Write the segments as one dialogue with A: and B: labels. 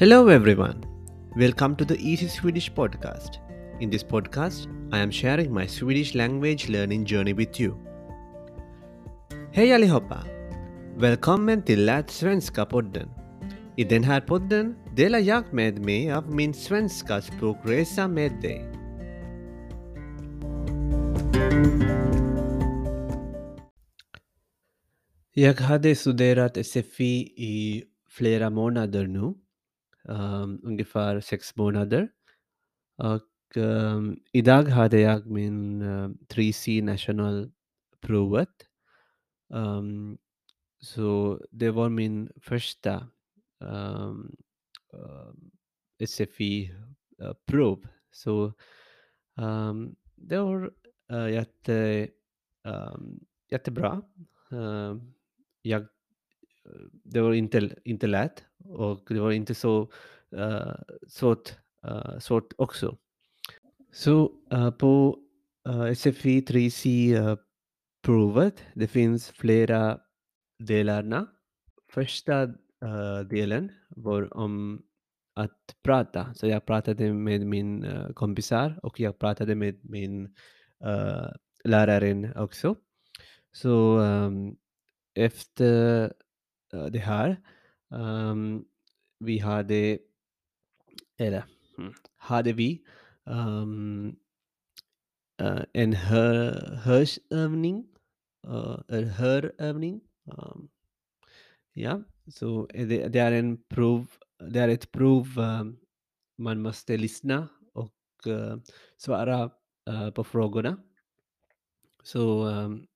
A: Hello, everyone. Welcome to the Easy Swedish podcast. In this podcast, I am sharing my Swedish language learning journey with you. Hej allihopa! Välkommen till Lät Svenska-podden. I den här podden delar jag med mig av min svenska språkresa med dig. Jag hade studerat SFI i flera månader nu um, ungefär sex månader. Och um, idag hade jag min ehm, uh, 3C National provet. Um, så det var min första um, uh, SFI-prov. Uh, så um, det var uh, jätte, um, jättebra. Uh, jag, eh, det var inte, inte lätt och det var inte så uh, svårt, uh, svårt också. Så uh, på uh, SFI 3C-provet, det finns flera delarna. Första uh, delen var om att prata. Så jag pratade med min uh, kompisar och jag pratade med min uh, läraren också. Så um, efter uh, det här um, vi hade, eller hmm, hade vi um, uh, en hör, hörsövning, uh, eh, en hörövning. Um, ja, så det, det, är en prov, det är ett prov um, man måste lyssna och uh, svara uh, på frågorna. Så um,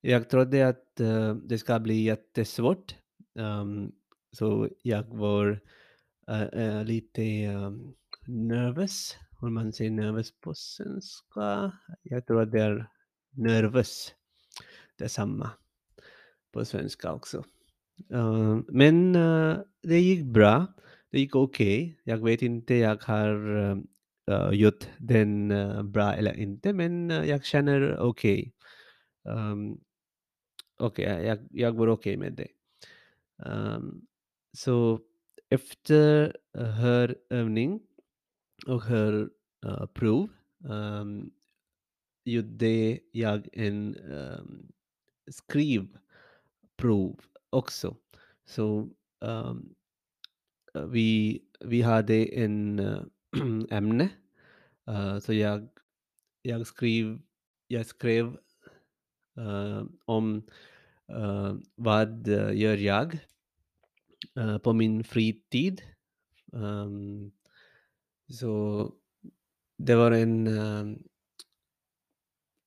A: jag trodde att uh, det ska bli jättesvårt. Um, så jag var uh, lite um, nervös. Om man säger nervös på svenska. Jag tror att det är nervös. Detsamma på svenska också. Uh, men det gick bra. Det gick okej. Okay. Jag vet inte jag har uh, gjort den uh, bra eller inte, men jag känner okej. Okay. Um, okej, okay, jag, jag var okej okay med det. Um, så efter hörövning och hörprov um, gjorde jag en um, skrivprov också. Så um, vi, vi hade en uh, ämne. Uh, så jag, jag, skrev, jag skrev uh, om vad gör jag Eh, på min fritid. Um, så det var en um,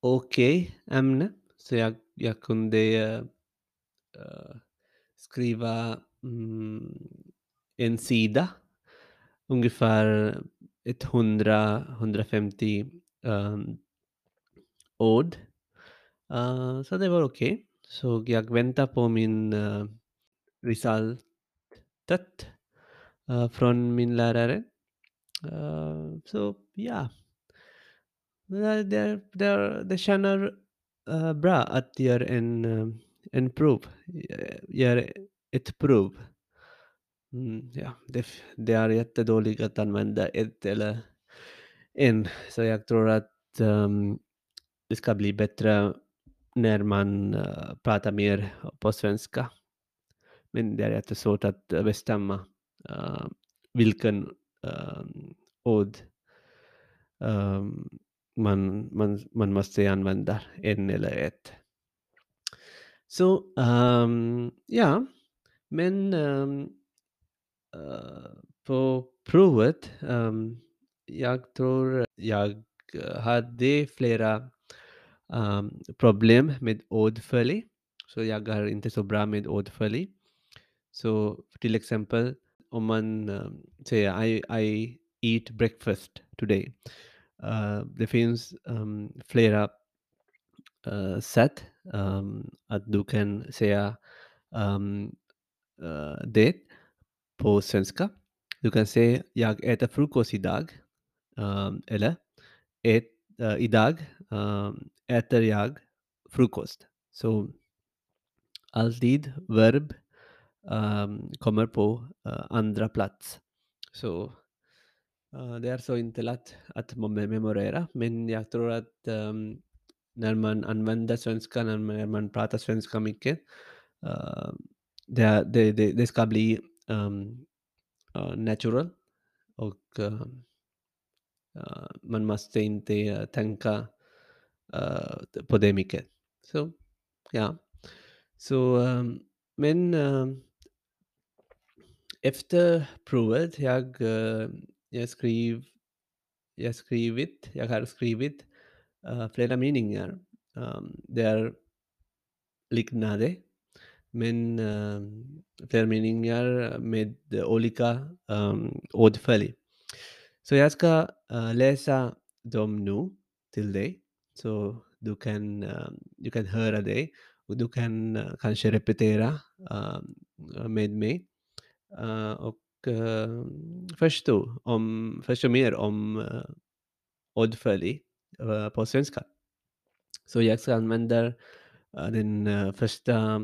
A: okej okay ämne. Så jag, jag kunde uh, skriva um, en sida, ungefär 100-150 um, ehm, ord. Uh, så det var okej. Okay. Så jag väntar på min uh, resultat uh, från min lärare. Uh, så ja, det, det, det, det känner uh, eh, bra att göra en, en prov, göra ett prov. Mm, ja, det, det är jättedåligt att använda ett eller en, så jag tror att um, det ska bli bättre när man uh, pratar mer på svenska. Men det är jättesvårt att bestämma uh, vilken ehm, um, ord um, ehm, man, man, man måste använda, en eller ett. Så um, ja, men um, uh, på provet, um, jag tror jag hade flera um, problem med ordföljd. Så jag är inte så bra med ordföljd. Så till example, Oman man um, säger I, I eat breakfast today. Uh, det finns um, flera uh, sätt um, att du kan säga um, uh, det på svenska. Jag äter frukost idag. Um, eller uh, idag um, äter jag frukost. Så alltid verb um, kommer på uh, andra plats. Så uh, det är så inte lätt att memorera, men jag tror att um, när man använder svenska, när man, när man pratar svenska mycket, uh, det, det, det, det, ska bli um, uh, natural och uh, man måste inte tänka på det mycket. Så ja, så um, men efter provet jag, eh, jag skriv, jag skrivit, jag har skrivit uh, flera meningar. Um, det är liknande, men uh, flera meningar med olika ehm, um, ordföljd. Så jag ska uh, läsa dem nu till dig, så du kan, uh, du kan höra det och du kan uh, kanske repetera med mig Eh, och eh, förstå, om, förstå mer om eh, uh, ordföljd på svenska. Så jag ska använda den första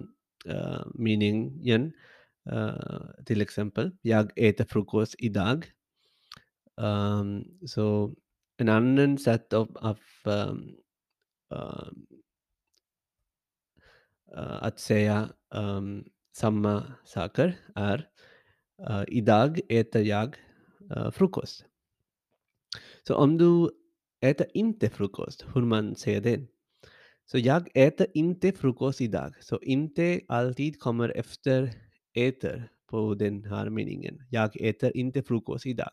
A: meningen till exempel. Jag äter frukost idag. Um, så en annan sätt av, av um, uh, uh, att säga um, samma saker är uh, idag äter jag eh, frukost. Så om du äter inte frukost, hur man säger det? Så jag äter inte frukost idag. Så inte alltid kommer efter äter på den här meningen. Jag äter inte frukost idag.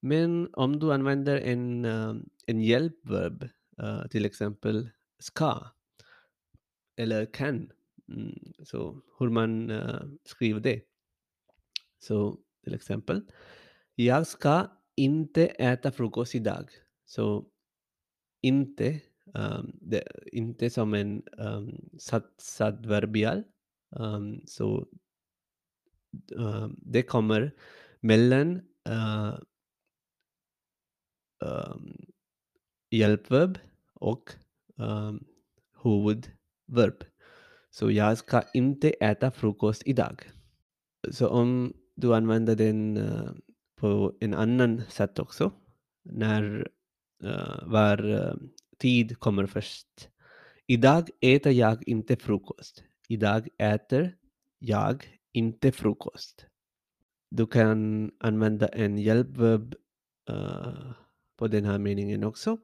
A: Men om du använder en, uh, en hjälpverb, uh, till exempel ska eller kan, mm, så hur man uh, skriver det. Så till exempel, jag ska inte äta frukost idag. Så inte, um, det, inte som en ehm, um, adverbial. Um, ehm, så um, det kommer mellan uh, um, hjälpverb och um, huvudverb. Så jag ska inte äta frukost idag. Så om du använder den uh, eh, på en annan sätt också, när uh, var uh, tid kommer först. Idag äter jag inte frukost. Idag äter jag inte frukost. Du kan använda en hjälpverb uh, på den här meningen också.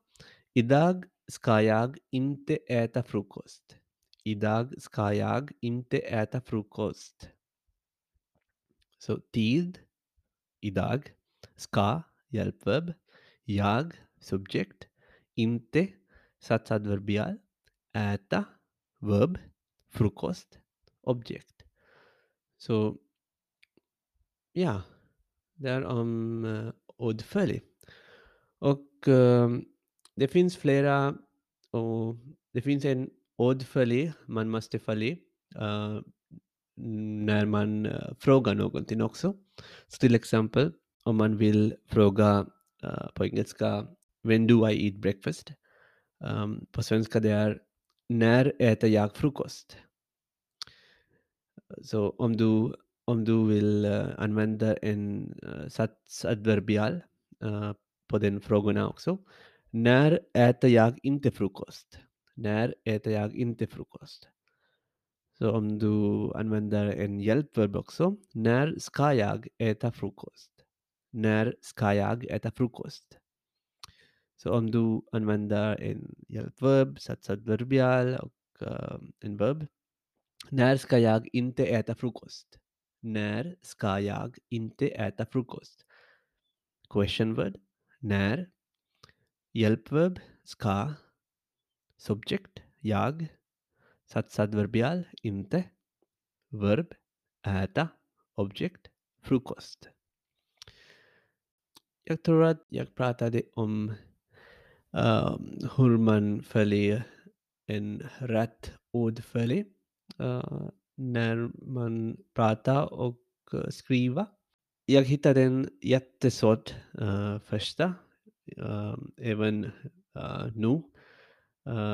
A: Idag ska jag inte äta frukost. Idag ska jag inte äta frukost. Så tid, idag, ska, hjälpverb, jag, subjekt, inte, satsadverbial, äta, verb, frukost, objekt. Så ja, det är um, om uh, ordföljd. Och uh, det finns flera, och det finns en ordföljd man måste följa uh, när man uh, frågar någonting också. Så till exempel om man vill fråga uh, på engelska When do I eat breakfast? Um, på svenska det är När äter jag frukost? Så om du, om du vill uh, använda en uh, satsadverbial uh, på den frågorna också. När äter jag inte frukost? När äter jag inte frukost? Så om du använder en hjälpverb också. När ska jag äta frukost? När ska jag äta frukost? Så om du använder en hjälpverb, satsad verbial och uh, en verb. När ska jag inte äta frukost? När ska jag inte äta frukost? Question word. När. Hjälpverb. Ska. Subject. Jag. Satsadverbial. Inte. Verb. Äta. Objekt. Frukost. Jag tror att jag pratade om um, hur man följer en rätt ordföljd uh, eh, när man pratar och uh, skriver. Jag hittade en jättesvårt uh, eh, första. Uh, även uh, nu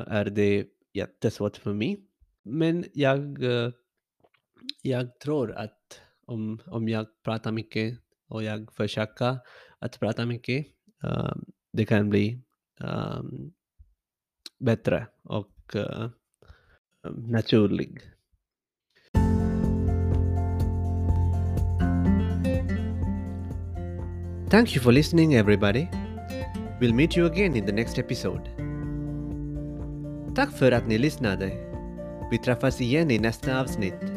A: är det jättesvårt för mig. Men jag, jag tror att om, om jag pratar mycket och jag försöker att prata mycket, um, det kan bli um, bättre och uh. Thank you for listening everybody. We'll meet you again in the next episode. Tack för att ni lyssnade. Vi träffas igen i nästa avsnitt.